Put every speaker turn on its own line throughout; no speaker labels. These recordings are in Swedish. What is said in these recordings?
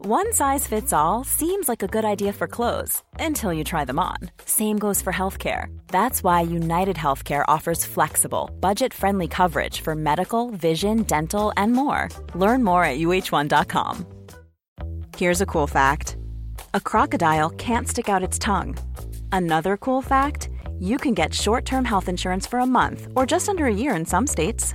One size fits all seems like a good idea for clothes until you try them on. Same goes for healthcare. That's why United Healthcare offers flexible, budget friendly coverage for medical, vision, dental, and more. Learn more at uh1.com. Here's a cool fact a crocodile can't stick out its tongue. Another cool fact you can get short term health insurance for a month or just under a year in some states.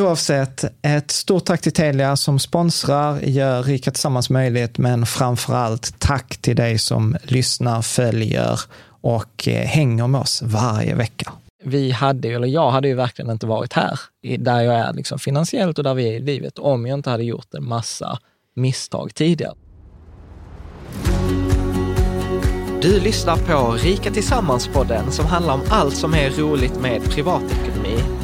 Oavsett, ett stort tack till Telia som sponsrar, gör Rika Tillsammans möjligt, men framför allt tack till dig som lyssnar, följer och eh, hänger med oss varje vecka. Vi hade, eller jag hade ju verkligen inte varit här, där jag är liksom finansiellt och där vi är i livet, om jag inte hade gjort en massa misstag tidigare. Du lyssnar på Rika Tillsammans-podden som handlar om allt som är roligt med privatekonomi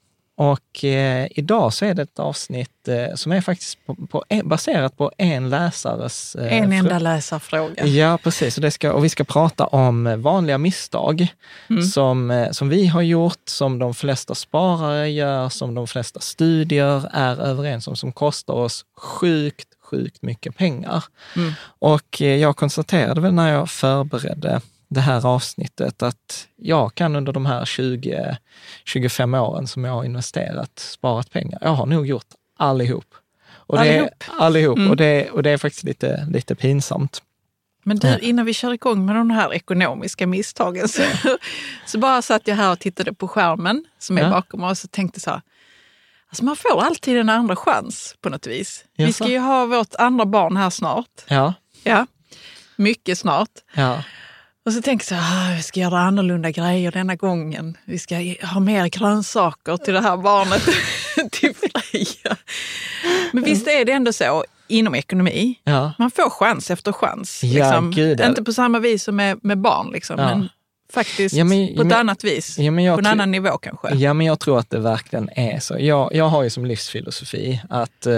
och eh, idag så är det ett avsnitt eh, som är faktiskt på, på, baserat på en läsares...
Eh, en enda läsarfråga.
Ja, precis. Och, ska, och vi ska prata om vanliga misstag mm. som, eh, som vi har gjort, som de flesta sparare gör, som de flesta studier är överens om, som kostar oss sjukt, sjukt mycket pengar. Mm. Och eh, jag konstaterade väl när jag förberedde det här avsnittet att jag kan under de här 20-25 åren som jag har investerat, sparat pengar, jag har nog gjort allihop. Och allihop? Det är, allihop. Mm. Och, det, och det är faktiskt lite, lite pinsamt.
Men du, innan vi kör igång med de här ekonomiska misstagen så, så bara satt jag här och tittade på skärmen som är ja. bakom oss och tänkte så här, alltså man får alltid en andra chans på något vis. Jaså. Vi ska ju ha vårt andra barn här snart.
Ja.
Ja, mycket snart.
Ja.
Och så tänker jag att ah, vi ska göra annorlunda grejer denna gången. Vi ska ha mer grönsaker till det här barnet, till Freja. Men visst är det ändå så inom ekonomi.
Ja.
Man får chans efter chans.
Ja,
liksom.
Gud,
Inte på samma vis som med, med barn, liksom, ja. men faktiskt ja, men, på ett men, annat vis. på en annan nivå kanske.
Ja, men jag tror att det verkligen är så. Jag, jag har ju som livsfilosofi att eh,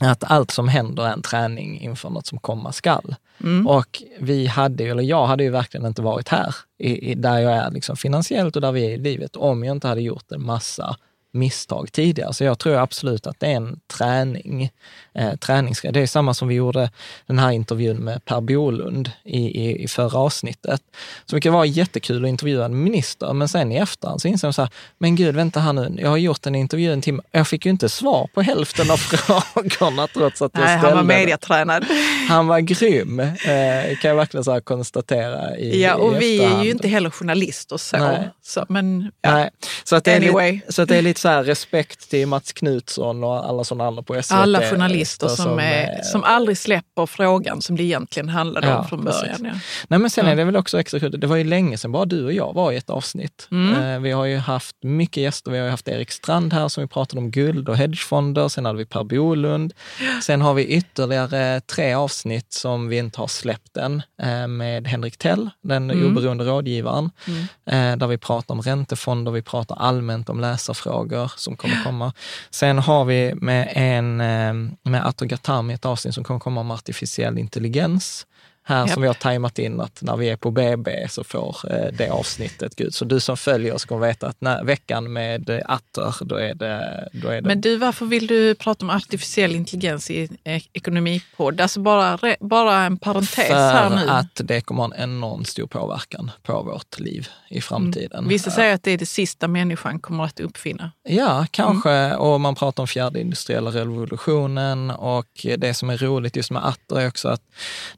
att allt som händer är en träning inför något som komma skall. Mm. Och vi hade, eller jag hade ju verkligen inte varit här, i, i, där jag är liksom finansiellt och där vi är i livet, om jag inte hade gjort en massa misstag tidigare. Så jag tror absolut att det är en träning, eh, träningsgrej. Det är samma som vi gjorde den här intervjun med Per Bolund i, i, i förra avsnittet. Så det kan vara jättekul att intervjua en minister, men sen i efterhand så inser jag så här, men gud, vänta här nu, jag har gjort en intervju en timme, jag fick ju inte svar på hälften av frågorna trots att jag
Nej,
ställde
han var mediatränad.
Han var grym, eh, kan jag verkligen så konstatera i
Ja, och
i
vi är
efterhand.
ju inte heller journalister så.
Nej.
så men ja.
Nej, så att, det är
Anyway.
lite, så att det är lite så här respekt till Mats Knutsson och alla sådana andra på SVT.
alla journalister som,
som,
är,
eh,
som aldrig släpper frågan som det egentligen handlade
Ja,
om från början. Ja.
Nej men sen
Ja.
är det väl också extra kul, det var ju länge sedan bara du och jag var i ett avsnitt.
Mm.
Eh, vi har ju haft mycket gäster, vi har ju haft Erik Strand här som vi pratade om guld och hedgefonder, sen hade vi Per Bolund. Sen har vi ytterligare tre avsnitt som vi inte har släppt än eh, med Henrik Tell, den
Mm.
oberoende rådgivaren, eh, där vi pratar om räntefonder, vi pratar allmänt om läsarfrågor som kommer komma. Sen har vi med en, eh, med Ato Gatami ett avsnitt som kommer komma om artificiell intelligens. Här
Japp.
som vi har tajmat in att när vi är på BB så får eh, det avsnittet gå ut. Så du som följer oss kommer veta att när, veckan med eh, Atter, då är det... Då är det
Men du, varför vill du prata om artificiell intelligens i eh, ekonomipodd? Alltså bara, bara en parentes här
för
nu.
att det kommer ha en enormt stor påverkan på vårt liv i framtiden.
Vissa säger att det är det sista människan kommer att uppfinna.
Ja, kanske.
Mm.
Och man pratar om fjärde industriella revolutionen och det som är roligt just med Atter är också att,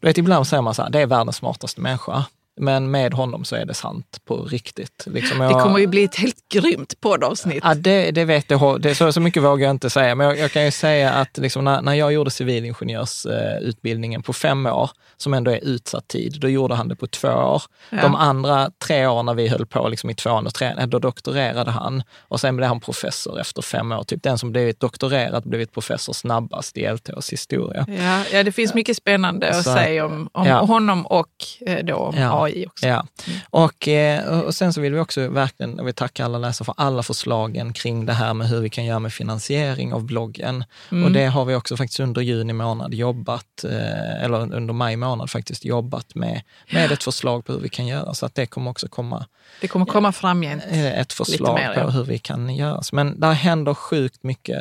du vet ibland säger man så här, det är världens smartaste människa. Men med honom så är det sant på riktigt. Liksom
Det
jag-
kommer ju bli ett helt grymt poddavsnitt.
Ja, det, det vet jag. Det, så, så mycket vågar jag inte säga, men jag, jag kan ju säga att liksom när, när jag gjorde civilingenjörsutbildningen på fem år, som ändå är utsatt tid, då gjorde han det på två år.
Ja.
De andra tre åren när vi höll på liksom i tvåan och trean, då doktorerade han och sen blev han professor efter fem år. Typ den som blivit doktorerad blivit professor snabbast i LTHs historia.
Ja, ja, det finns mycket spännande att
Så-
säga om, om
ja.
honom och eh, då om
Ja.
AI också.
Ja. Och, eh, och sen så vill vi också verkligen, vill tacka alla läsare för alla förslagen kring det här med hur vi kan göra med finansiering av bloggen.
Mm.
Och det har vi också faktiskt under juni månad jobbat, eh, eller under maj månad faktiskt jobbat med, med ett förslag på hur vi kan göra. Så att det kommer också komma
Det kommer komma framgent.
eh, ett förslag
mer, ja.
på hur vi kan göra. Men där händer sjukt mycket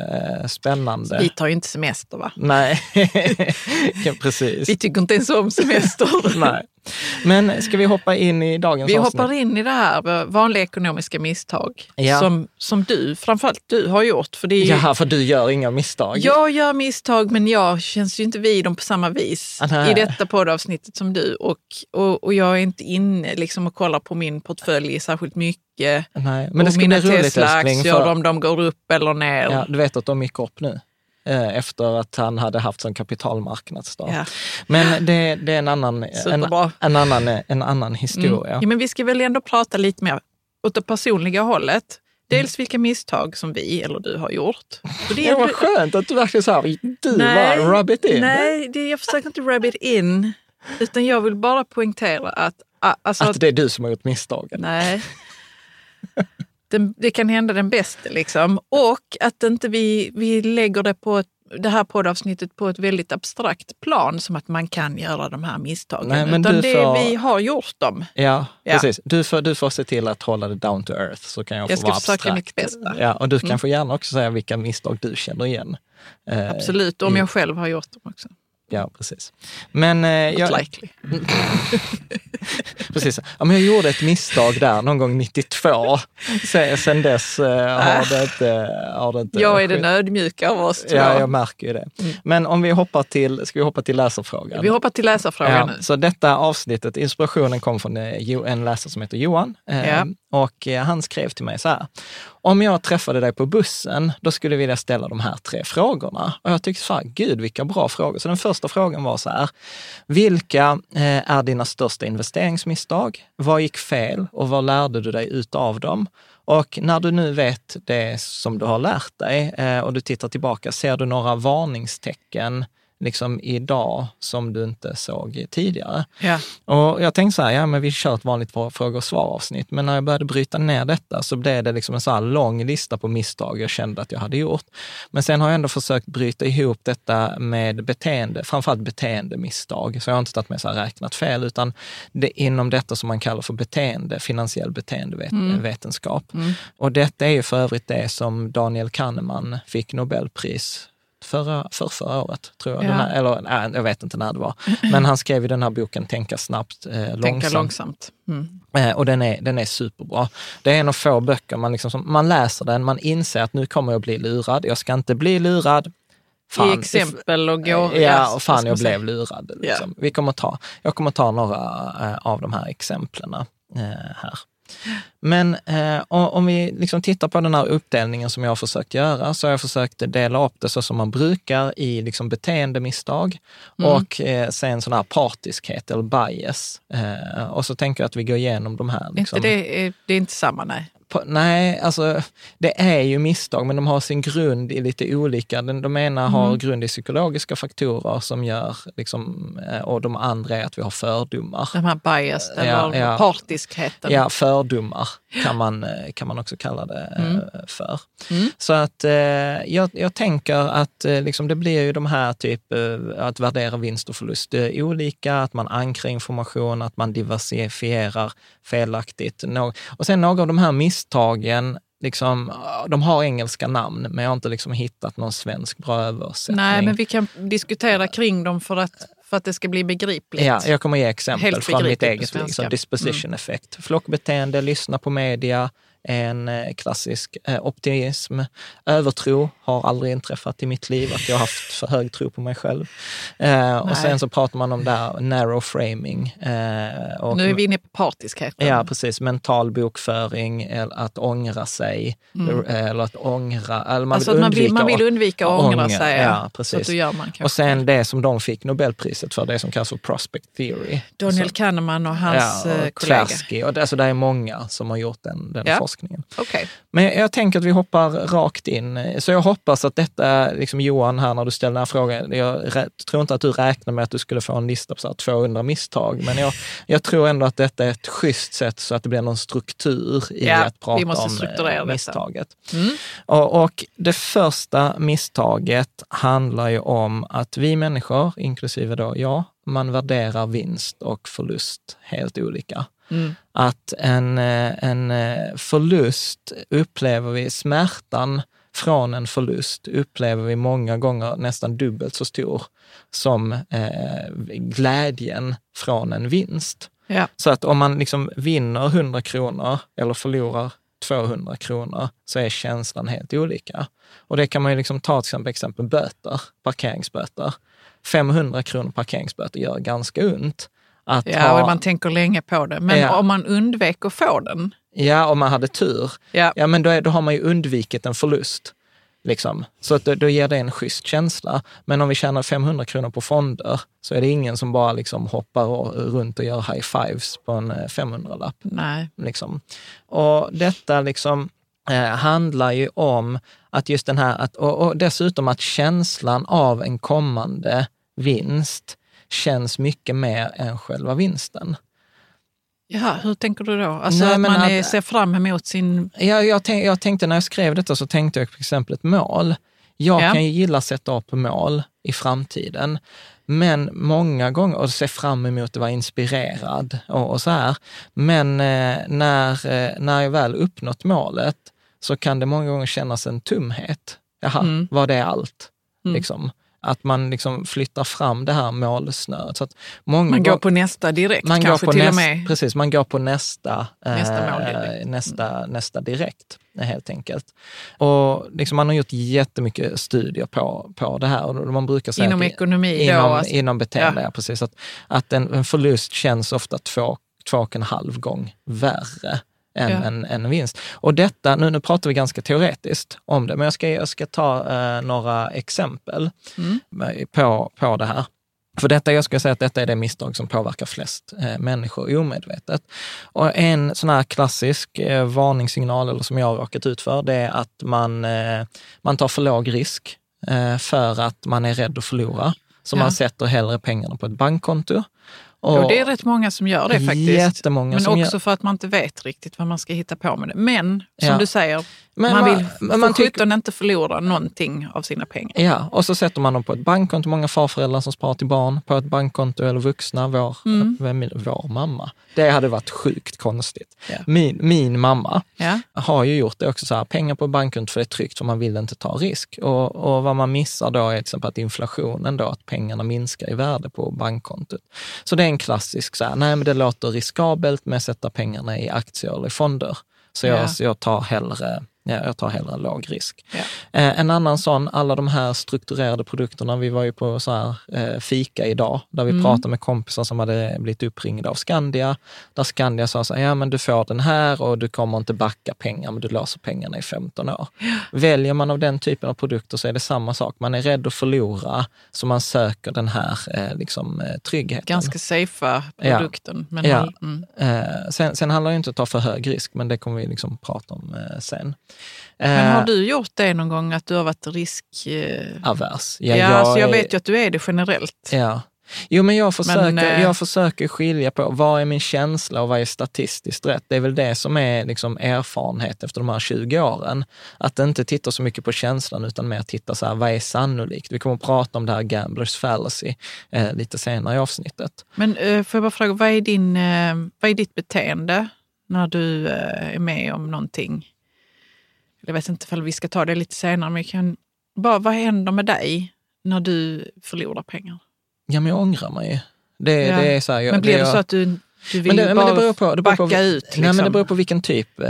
spännande.
Vi tar ju inte semester va?
Nej, ja, precis.
Vi tycker inte ens om semester.
Nej. Men ska vi hoppa in i dagens
Vi
avsnitt?
hoppar in i det här vanliga ekonomiska misstag
Ja.
som, som du, framförallt du, har gjort. För det är ju,
Ja, för du gör inga misstag.
Jag gör misstag men jag känns ju inte vid dem på samma vis
Ah, nej.
i detta poddavsnittet som du. Och, och, och jag är inte inne liksom och kollar på min portfölj särskilt mycket.
Nej, men det
och
ska
mina
bli roligt
Tesla-aktier.
För,
om de går upp eller ner.
ja, du vet att de gick upp nu. Eh, Efter att han hade haft sån kapitalmarknadsdag.
Ja.
Men det, det är en annan, en,
Superbra.
en annan, en annan historia.
Ja, men vi ska väl ändå prata lite mer åt det personliga hållet. Dels vilka misstag som vi eller du har gjort. Och det
Det var skönt att du verkligen sa, du bara rub it in.
Nej, det, jag försöker inte rub it in. Utan jag vill bara poängtera att... Alltså,
Att det är du som har gjort misstagen.
Nej. Den, det kan hända den bästa liksom. Och att inte vi, vi lägger det på ett, det här poddavsnittet på ett väldigt abstrakt plan som att man kan göra de här misstagen.
Nej, men
Utan
du
det
får-
vi har gjort dem.
Ja,
Ja.
precis. Du får, du får se till att hålla det down to earth så kan jag,
Jag
få
ska
vara
försöka
abstrakt.
mitt bästa.
Ja, och du kan
Mm.
få gärna också säga vilka misstag du känner igen. Eh,
Absolut, om
i-
jag själv har gjort dem också.
Ja, precis. Men, eh, jag,
likely.
precis. Ja, men jag gjorde ett misstag där någon gång 92. Sen, sen dess eh, har, det inte, har det inte...
Jag är den ödmjuka av oss.
Ja, jag märker ju det. Men om vi hoppar till, ska vi hoppa till läsarfrågan?
Vi hoppar till läsarfrågan
Ja,
nu.
så detta avsnittet, inspirationen kom från en läsare som heter Johan. eh,
Ja.
Och eh, han skrev till mig så här. Om jag träffade dig på bussen, då skulle jag vilja ställa de här tre frågorna. Och jag tyckte så här, gud vilka bra frågor. Så den första frågan var så här. Vilka eh, är dina största investeringsmisstag? Vad gick fel och vad lärde du dig utav dem? Och när du nu vet det som du har lärt dig eh, och du tittar tillbaka, ser du några varningstecken liksom idag som du inte såg tidigare.
Ja.
Och jag tänkte så här, ja men vi kör ett vanligt frågor och svar-avsnitt, men när jag började bryta ner detta så blev det liksom en så här lång lista på misstag jag kände att jag hade gjort. Men sen har jag ändå försökt bryta ihop detta med beteende, framförallt beteendemisstag. Så jag har inte tagit med så här räknat fel, utan det inom detta som man kallar för beteende, finansiell beteendevetenskap. Mm. Mm. Och detta är ju för övrigt det som Daniel Kahneman fick Nobelpris förra, för förra året, tror jag. Ja. Här, eller nej, jag vet inte när det var. Men han skrev ju den här boken Tänka snabbt, eh, långsamt. Tänka
långsamt.
Mm. Eh, och den är, den är superbra. Det är en av få böcker man, liksom, man läser den, man inser att nu kommer jag bli lurad. Jag ska inte bli lurad.
Fan, I exempel och gå...
Ja, och fan jag blev lurad. Liksom. Ja. Vi kommer ta, jag kommer ta några eh, av de här exemplen eh, här. Men eh, om vi liksom tittar på den här uppdelningen som jag har försökt göra, så har jag försökt dela upp det så som man brukar i liksom beteendemisstag mm. och eh, sen sån här partiskhet eller bias. Eh, och så tänker jag att vi går igenom de här.
Liksom. Inte det, det är inte samma, nej
nej, alltså det är ju misstag, men de har sin grund i lite olika. Den, de ena mm. har grund i psykologiska faktorer som gör, liksom, eh, och de andra är att vi har fördomar.
De här bias, ja, eller ja, partiskheten.
Ja, fördomar kan man, eh, kan man också kalla det eh, mm. för. Mm. Så att jag, jag tänker att liksom, det blir ju de här typ att värdera vinst och förlust olika, att man ankrar information, att man diversifierar felaktigt. Och sen några av de här misstagen Liksom, de har engelska namn, men jag har inte liksom hittat någon svensk bra översättning.
Nej, men vi kan diskutera kring dem för att, för att det ska bli begripligt.
Ja, jag kommer ge exempel från mitt eget liv. Disposition mm. effect, flockbeteende, lyssna på media, en eh, klassisk eh, optimism. Övertro har aldrig inträffat i mitt liv, att jag har haft för hög tro på mig själv. Eh, och sen så pratar man om där narrow framing.
och, nu är vi inne på partiskheten.
Ja, precis. Mental bokföring, att ångra sig, mm. eller att ångra... Eller man, alltså vill man, vill,
man vill undvika att ångra sig.
Ja, precis. Så gör man och sen det som de fick Nobelpriset för, det som kallas för prospect theory.
Daniel så, Kahneman och hans ja, och kollega.
Tversky. Och det, alltså, det är många som har gjort den, den ja forskningen.
Okay.
Men jag tänker att vi hoppar rakt in. Så jag hoppas att detta, liksom Johan här när du ställer den här frågan, jag tror inte att du räknar med att du skulle få en lista på så 200 misstag, men jag, jag tror ändå att detta är ett schysst sätt så att det blir någon struktur i ja, att prata om eh, misstaget. Mm. Och, och det första misstaget handlar ju om att vi människor, inklusive då jag, man värderar vinst och förlust helt olika. Mm. Att en, eh, en eh, förlust upplever vi, smärtan från en förlust upplever vi många gånger nästan dubbelt så stor som eh, glädjen från en vinst. Ja. Så att om man liksom vinner 100 kronor eller förlorar 200 kronor så är känslan helt olika. Och det kan man ju liksom ta till exempel, exempel böter, parkeringsböter. 500 kronor parkeringsböter gör ganska ont.
Att ja, ha... och man tänker länge på det. Men ja. om man undvek att få den?
Ja, om man hade tur. Ja, ja men då, är, då har man ju undvikit en förlust. Liksom. Så att då, då ger det en schysst känsla. Men om vi tjänar 500 kronor på fonder så är det ingen som bara liksom hoppar runt och gör high fives på en 500-lapp.
Eh, Nej.
Liksom. Och detta liksom, eh, handlar ju om att just den här, att, och, och dessutom att känslan av en kommande vinst känns mycket mer än själva vinsten.
Ja, hur tänker du då? Alltså Nej, att man att, ser fram emot sin...
Ja, jag, tänk, jag tänkte när jag skrev detta så tänkte jag på exempel ett mål. Jag ja. kan ju gilla att sätta upp mål i framtiden, men många gånger, och se fram emot att vara inspirerad och, och så här. Men eh, när, eh, när jag väl uppnått målet så kan det många gånger kännas en tumhet. Jaha, mm. var det allt? Mm. Liksom att man liksom flyttar fram det här målsnöret. Så att många
man går på nästa direkt man kanske går på till näst, och med?
Precis, man går på nästa, nästa, eh, mål direkt. Nästa, mm. nästa direkt helt enkelt. Och liksom man har gjort jättemycket studier på, på det här. Och man brukar säga
inom ekonomi?
Inom,
då,
alltså. inom beteende, ja. precis. Att, att en, en förlust känns ofta två, två och en halv gång värre än ja. en, en vinst. Och detta, nu, nu pratar vi ganska teoretiskt om det, men jag ska, jag ska ta eh, några exempel mm. på, på det här. För detta, jag skulle säga att detta är det misstag som påverkar flest eh, människor omedvetet. Och en sån här klassisk eh, varningssignal, eller som jag har råkat ut för, det är att man, eh, man tar för låg risk eh, för att man är rädd att förlora. Så
Ja.
man sätter hellre pengarna på ett bankkonto.
Och det är rätt många som gör det faktiskt.
Jättemånga
Men också
gör-
för att man inte vet riktigt vad man ska hitta på med det. Men som
Ja.
du säger,
Men
man
man-
vill för
man tycker-
sjutton inte förlora någonting av sina pengar.
Ja, och så sätter man dem på ett bankkonto. Många farföräldrar som sparar till barn på ett bankkonto eller vuxna, vår,
Mm.
är- vår mamma. Det hade varit sjukt konstigt.
Ja.
Min, min mamma
Ja.
har ju gjort det också, så här, pengar på bankkonto för det är tryggt för man vill inte ta risk. Och, och vad man missar då är till exempel att inflationen då, att pengarna minskar i värde på bankkontot. Så det är en klassisk, så här, nej men det låter riskabelt med att sätta pengarna i aktier eller i fonder. Så jag,
Ja.
så jag tar hellre Ja, jag tar hellre låg risk.
Ja.
Eh, en annan sån, alla de här strukturerade produkterna. Vi var ju på så här, eh, fika idag, där vi
Mm.
pratade med kompisar som hade blivit uppringda av Skandia. Där Skandia sa så här, ja men du får den här och du kommer inte backa pengar, men du låser pengarna i 15 år. Väljer man av den typen av produkter så är det samma sak. Man är rädd att förlora, så man söker den här eh, liksom, eh, tryggheten.
Ganska safea
Ja.
produkten. Men
Ja.
mm.
Eh, sen, sen handlar det inte om att ta för hög risk, men det kommer vi liksom prata om eh, sen.
Men
Eh,
har du gjort det någon gång att du har varit risk... Eh... Ja, alltså jag
är-
vet ju att du är det generellt.
Ja. Jo, men jag försöker,
eh,
jag försöker skilja på vad är min känsla och vad är statistiskt rätt. Det är väl det som är liksom erfarenhet efter de här 20 åren. Att inte titta så mycket på känslan utan mer titta så här, vad är sannolikt? Vi kommer att prata om det här gamblers fallacy eh, lite senare i avsnittet.
Men eh, får jag bara fråga, vad är, din, eh, vad är ditt beteende när du eh, är med om någonting? Jag vet inte om vi ska ta det lite senare, men kan, bara, vad händer med dig när du förlorar pengar?
Ja, men jag ångrar mig. Det,
Ja.
det är så här, jag,
men blir det,
jag-
så att du, du vill
men det, men
bara
det beror på, det beror
backa
på,
ut? Liksom?
Nej, men det beror på vilken typ eh,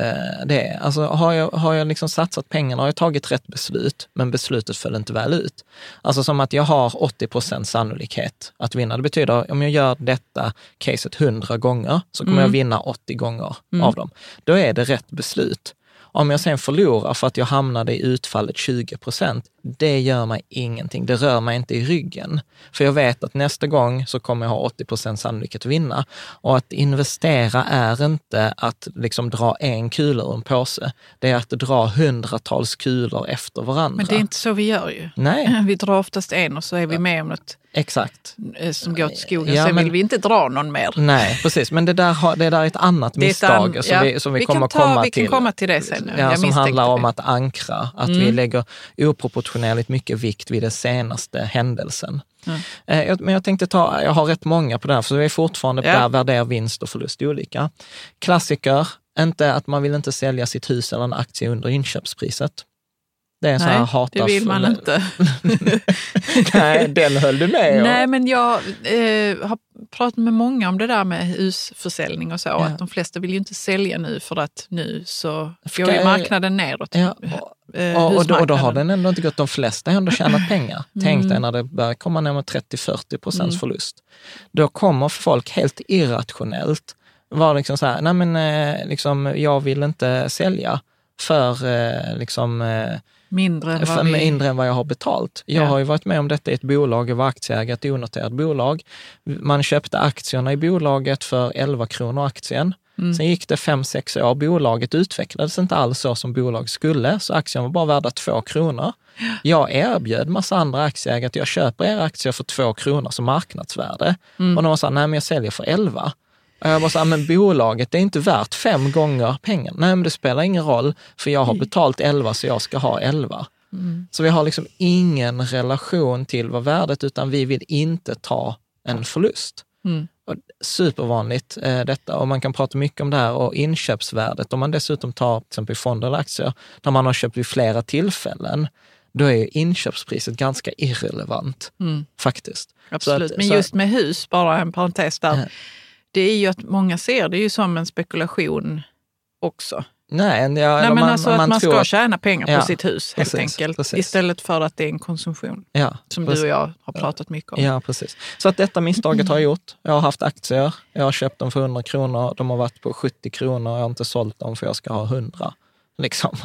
det är. Alltså, har jag, har jag liksom satsat pengarna, har jag tagit rätt beslut, men beslutet föll inte väl ut. Alltså som att jag har 80 procent sannolikhet att vinna. Det betyder om jag gör detta caset 100 gånger så kommer
Mm.
jag vinna 80 gånger av dem. Då är det rätt beslut. Om jag sen förlorar för att jag hamnade i utfallet 20 procent, det gör mig ingenting. Det rör mig inte i ryggen. För jag vet att nästa gång så kommer jag ha 80 procent sannolikhet att vinna. Och att investera är inte att liksom dra en kula ur en påse. Det är att dra hundratals kulor efter varandra.
Men det är inte så vi gör ju.
Nej,
Vi drar oftast en och så är vi med om något
exakt.
eh, som går till skogen.
Ja,
Sen
men-
vill vi inte dra någon mer.
Nej, precis. Men det där, har, det där är ett annat
är
misstag
an-
som,
ja,
vi, som vi,
vi
kommer
kan ta-
komma
vi kan
till.
komma till det sen, ja.
Som handlar om
det.
att ankra, att vi
Mm.
lägger oproportionerligt mycket vikt vid den senaste händelsen.
Mm.
Eh, Men jag tänkte ta, jag har rätt många på det här, för vi är fortfarande
Ja.
där värderar vinst och förlust olika. Klassiker, inte att man vill inte sälja sitt hus eller en aktie under inköpspriset. Det är en sån här
Nej, det vill man inte.
Nej, den höll du med om.
Nej, men jag eh, har pratat med många om det där med husförsäljning och så.
Ja.
Att de flesta vill ju inte sälja nu för att nu så
Ska
går ju marknaden neråt.
Ja,
Eh,
och, och, då, och då har den ändå inte gått, de flesta har ändå tjänat pengar. Tänk dig när det börjar komma ner med 30-40 procents
Mm.
förlust. Då kommer folk helt irrationellt vara liksom så här, nej men eh, liksom, jag vill inte sälja för eh, liksom, eh,
Mindre än vad vi...
mindre än vad jag har betalt. Jag
Ja.
har ju varit med om detta i ett bolag, jag var aktieägare i ett onoterat bolag. Man köpte aktierna i bolaget för 11 kronor aktien.
Mm.
Sen gick det fem sex år. Bolaget utvecklades inte alls så som bolag skulle, så aktien var bara värda två kronor. Jag erbjöd massa andra aktieägare att jag köper era aktier för två kronor som marknadsvärde.
Mm.
Och de sa, nej men jag säljer för 11. Och jag bara sa, men bolaget är inte värt fem gånger pengarna. Nej, men det spelar ingen roll, för jag har betalt 11 så jag ska ha 11.
Mm.
Så vi har liksom ingen relation till vad värdet, utan vi vill inte ta en förlust.
Mm.
Och supervanligt eh, detta och man kan prata mycket om det här och inköpsvärdet. Om man dessutom tar till exempel fonder eller aktier där man har köpt vid flera tillfällen, då är inköpspriset ganska irrelevant
Mm.
faktiskt.
Absolut,
att-
men just med hus, bara en parentes där.
Ja.
Det är ju att många ser det ju som en spekulation också.
Nej, ja,
Nej, men
man,
alltså att man ska tjäna pengar på
Ja,
sitt hus helt
precis,
enkelt.
precis.
Istället för att det är en konsumtion,
ja,
som
precis.
du och jag har pratat mycket om.
Ja, precis. Så att detta misstaget har jag gjort. Jag har haft aktier, jag har köpt dem för 100 kronor, de har varit på 70 kronor, jag har inte sålt dem för jag ska ha 100. Liksom.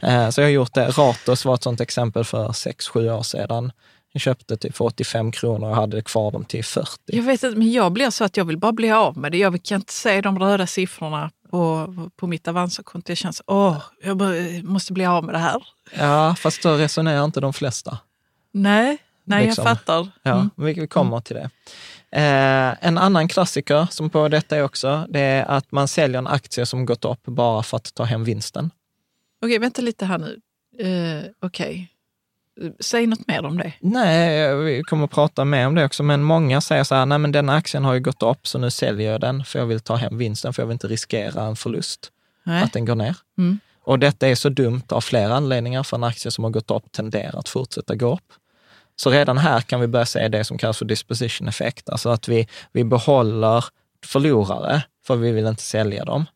Eh, Så jag har gjort det. Ratos var ett sånt exempel för 6-7 år sedan. Jag köpte typ för 85 kronor och hade kvar dem till 40.
Jag vet inte, men jag blir så att jag vill bara bli av med det. Jag kan inte se de röda siffrorna på, på mitt Avanza-konto. Jag känner så, åh, jag bara, måste bli av med det här.
Ja, fast så resonerar inte de flesta.
Nej, Nej,
liksom.
jag fattar.
Ja,
Mm.
vi, vi kommer till det. Eh, en annan klassiker som på detta är också, det är att man säljer en aktie som gått upp bara för att ta hem vinsten.
Okej, vänta lite här nu. Uh, Okej. Säg något mer om det.
Nej, vi kommer att prata mer om det också, men många säger så här, nej men den aktien har ju gått upp så nu säljer jag den för jag vill ta hem vinsten för jag vill inte riskera en förlust,
Nej.
att den går ner.
Mm.
Och detta är så dumt av flera anledningar, för en aktie som har gått upp tenderar att fortsätta gå upp. Så redan här kan vi börja se det som kallas för disposition effect, alltså att vi, vi behåller förlorare för vi vill inte sälja dem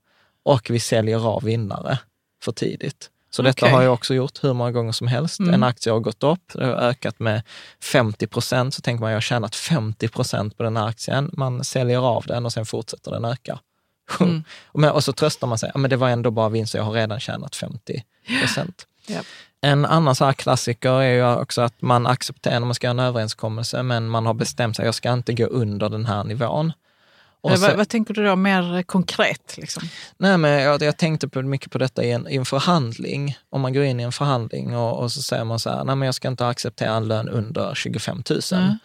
och vi säljer av vinnare för tidigt. Så detta har jag också gjort hur många gånger som helst.
Mm.
En aktie har gått upp, det har ökat med 50 procent, så tänker man jag har tjänat 50 procent på den här aktien. Man säljer av den och sen fortsätter den öka.
Mm.
Och så tröstar man sig, ja, men det var ändå bara vinst, jag har redan tjänat 50 procent.
Ja.
En annan så här klassiker är ju också att man accepterar när man ska göra en överenskommelse, men man har bestämt sig, jag ska inte gå under den här nivån. Så-
vad, vad tänker du då mer konkret? Liksom?
Nej, men jag, jag tänkte på, mycket på detta i en, i en förhandling. Om man går in i en förhandling och, och så säger man så här, nej men jag ska inte acceptera en lön under 25 000.
Mm.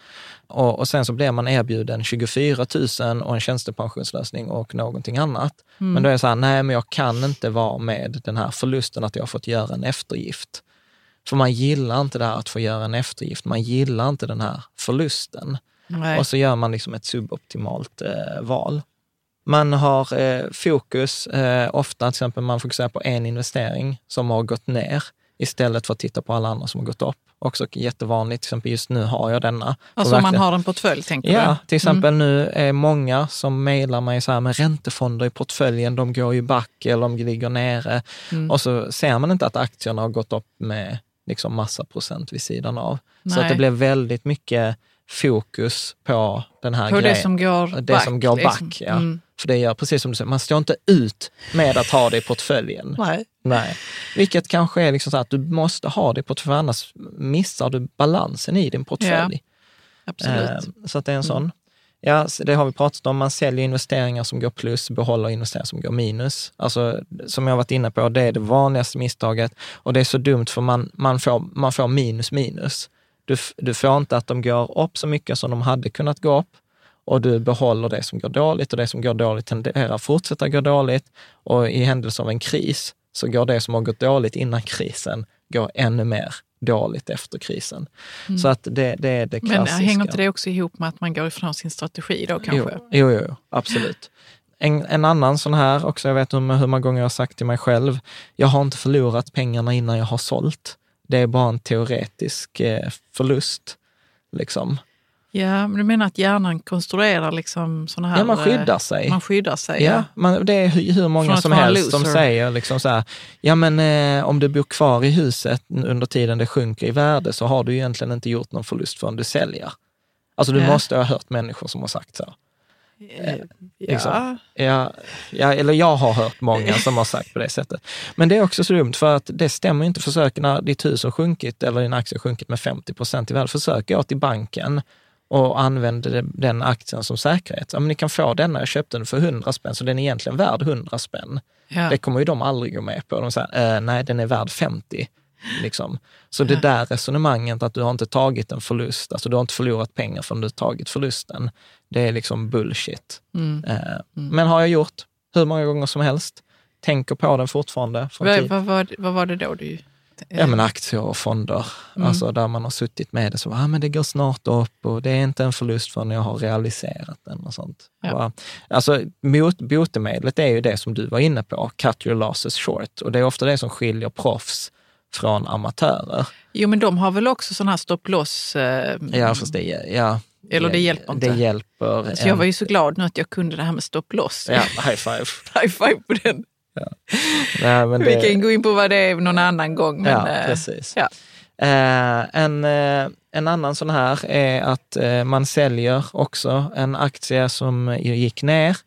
Och, och sen så blir man erbjuden 24 000 och en tjänstepensionslösning och någonting annat.
Mm.
Men då är det så här, nej men jag kan inte vara med den här förlusten att jag har fått göra en eftergift. För man gillar inte det här att få göra en eftergift, man gillar inte den här förlusten.
Nej.
Och så gör man liksom ett suboptimalt eh, val. Man har eh, fokus, eh, ofta till exempel man fokuserar på en investering som har gått ner istället för att titta på alla andra som har gått upp. Också jättevanligt, till exempel just nu har jag denna.
Alltså man har en portfölj, tänker
Ja,
du?
till exempel nu är många som mejlar mig så här med räntefonder i portföljen, de går ju back eller de ligger nere.
Mm.
Och så ser man inte att aktierna har gått upp med liksom massa procent vid sidan av. Så
Nej.
att det blir väldigt mycket fokus på den här
På
grejen.
det som går
Det
back.
som går
liksom.
back, ja.
Mm.
För det gör precis som du säger, man står inte ut med att ha det i portföljen.
Nej.
Nej. Vilket kanske är liksom så att du måste ha det i portföljen, annars missar du balansen i din portfölj.
Absolut.
Eh, Så att det är en sån. Ja, så det har vi pratat om. Man säljer investeringar som går plus, behåller investeringar som går minus. Alltså, som jag varit inne på, det är det vanligaste misstaget. Och det är så dumt för man, man, får, man får minus minus. Du, du får inte att de går upp så mycket som de hade kunnat gå upp och du behåller det som går dåligt och det som går dåligt tenderar att fortsätta gå dåligt. Och i händelse av en kris så går det som har gått dåligt innan krisen, går ännu mer dåligt efter krisen. Så att det, det är det
Men
klassiska.
hänger inte det också ihop med att man går ifrån sin strategi då kanske?
Jo, jo, jo absolut. En, en annan sån här också, jag vet hur, hur många gånger jag har sagt till mig själv, jag har inte förlorat pengarna innan jag har sålt. Det är bara en teoretisk eh, förlust. Liksom.
Ja, men du menar att hjärnan konstruerar liksom såna här...
Ja, man skyddar
eh,
sig.
Man skyddar sig,
Ja,
ja.
man, det är hur, många som helst som säger liksom så här, ja men eh, om du bor kvar i huset under tiden det sjunker i värde så har du egentligen inte gjort någon förlust förrän du säljer. Alltså du
Ja.
måste ha hört människor som har sagt så.
Eh,
liksom.
ja.
Ja, ja, eller jag har hört många som har sagt på det sättet. Men det är också så dumt för att det stämmer inte. Försök när ditt hus har sjunkit eller din aktie har sjunkit med 50 procent i värde, försök gå till banken och använd den aktien som säkerhet. Ja, men ni kan få denna, jag köpte den för 100 spänn, så den är egentligen värd 100 spänn.
Ja.
Det kommer ju de aldrig gå med på. De säger, eh, nej den är värd 50. Liksom. Så det där resonemanget att du har inte tagit en förlust, alltså du har inte förlorat pengar förrän du har tagit förlusten, det är liksom bullshit.
Mm.
Eh, Men har jag gjort hur många gånger som helst, tänker på den fortfarande.
Vad,
tid.
vad, var, vad var det då du...
Ja, men aktier och fonder,
Mm.
alltså där man har suttit med det, så ah, men det går snart upp och det är inte en förlust förrän jag har realiserat den och sånt.
Ja.
Alltså mot, botemedlet är ju det som du var inne på, cut your losses short. Och det är ofta det som skiljer proffs från amatörer.
Jo, men de har väl också sån här stopp loss... Eh,
Ja, fast det, ja,
Eller det hjälper inte.
Det hjälper.
så jag
en-
var ju så glad nu att jag kunde det här med stopp loss.
Ja, high five.
High five på den.
Nej, men
Vi
det-
kan gå in på vad det är någon annan gång. Men,
ja,
eh,
precis.
ja.
Eh, en, eh, en annan sån här är att eh, man säljer också en aktie som gick ner.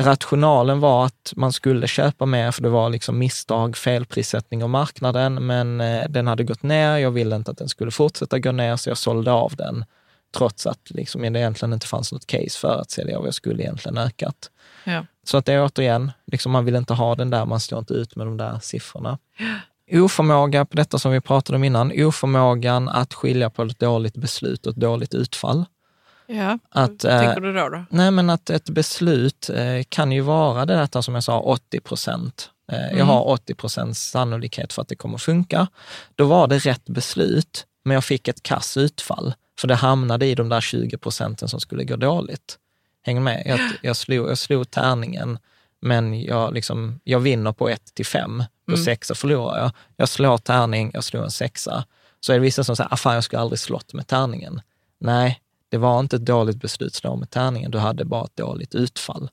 Rationalen var att man skulle köpa mer för det var liksom misstag, felprissättning av marknaden, men eh, den hade gått ner. Jag ville inte att den skulle fortsätta gå ner, så jag sålde av den trots att liksom, det egentligen inte fanns något case för att sälja av. Jag skulle egentligen ökat.
Ja.
Så att det är återigen, liksom man vill inte ha den där, man står inte ut med de där siffrorna. oförmåga på detta som vi pratade om innan, oförmågan att skilja på ett dåligt beslut och ett dåligt utfall.
Ja,
Att,
vad
eh,
tänker du då? då?
Nej, men att ett beslut eh, kan ju vara det detta som jag sa, 80 procent. Eh,
Mm.
Jag har 80 procents sannolikhet för att det kommer funka. Då var det rätt beslut, men jag fick ett kass utfall, för det hamnade i de där 20 procenten som skulle gå dåligt. Hänger med? Jag, jag, slog, jag slog tärningen, men jag, liksom, jag vinner på 1 till 5. På
Mm.
sexa förlorar jag. Jag slår tärning, jag slår en sexa. Så är det vissa som säger, ah, fan jag skulle aldrig slått med tärningen. Nej, det var inte ett dåligt beslut slå med tärningen, du hade bara ett dåligt utfall.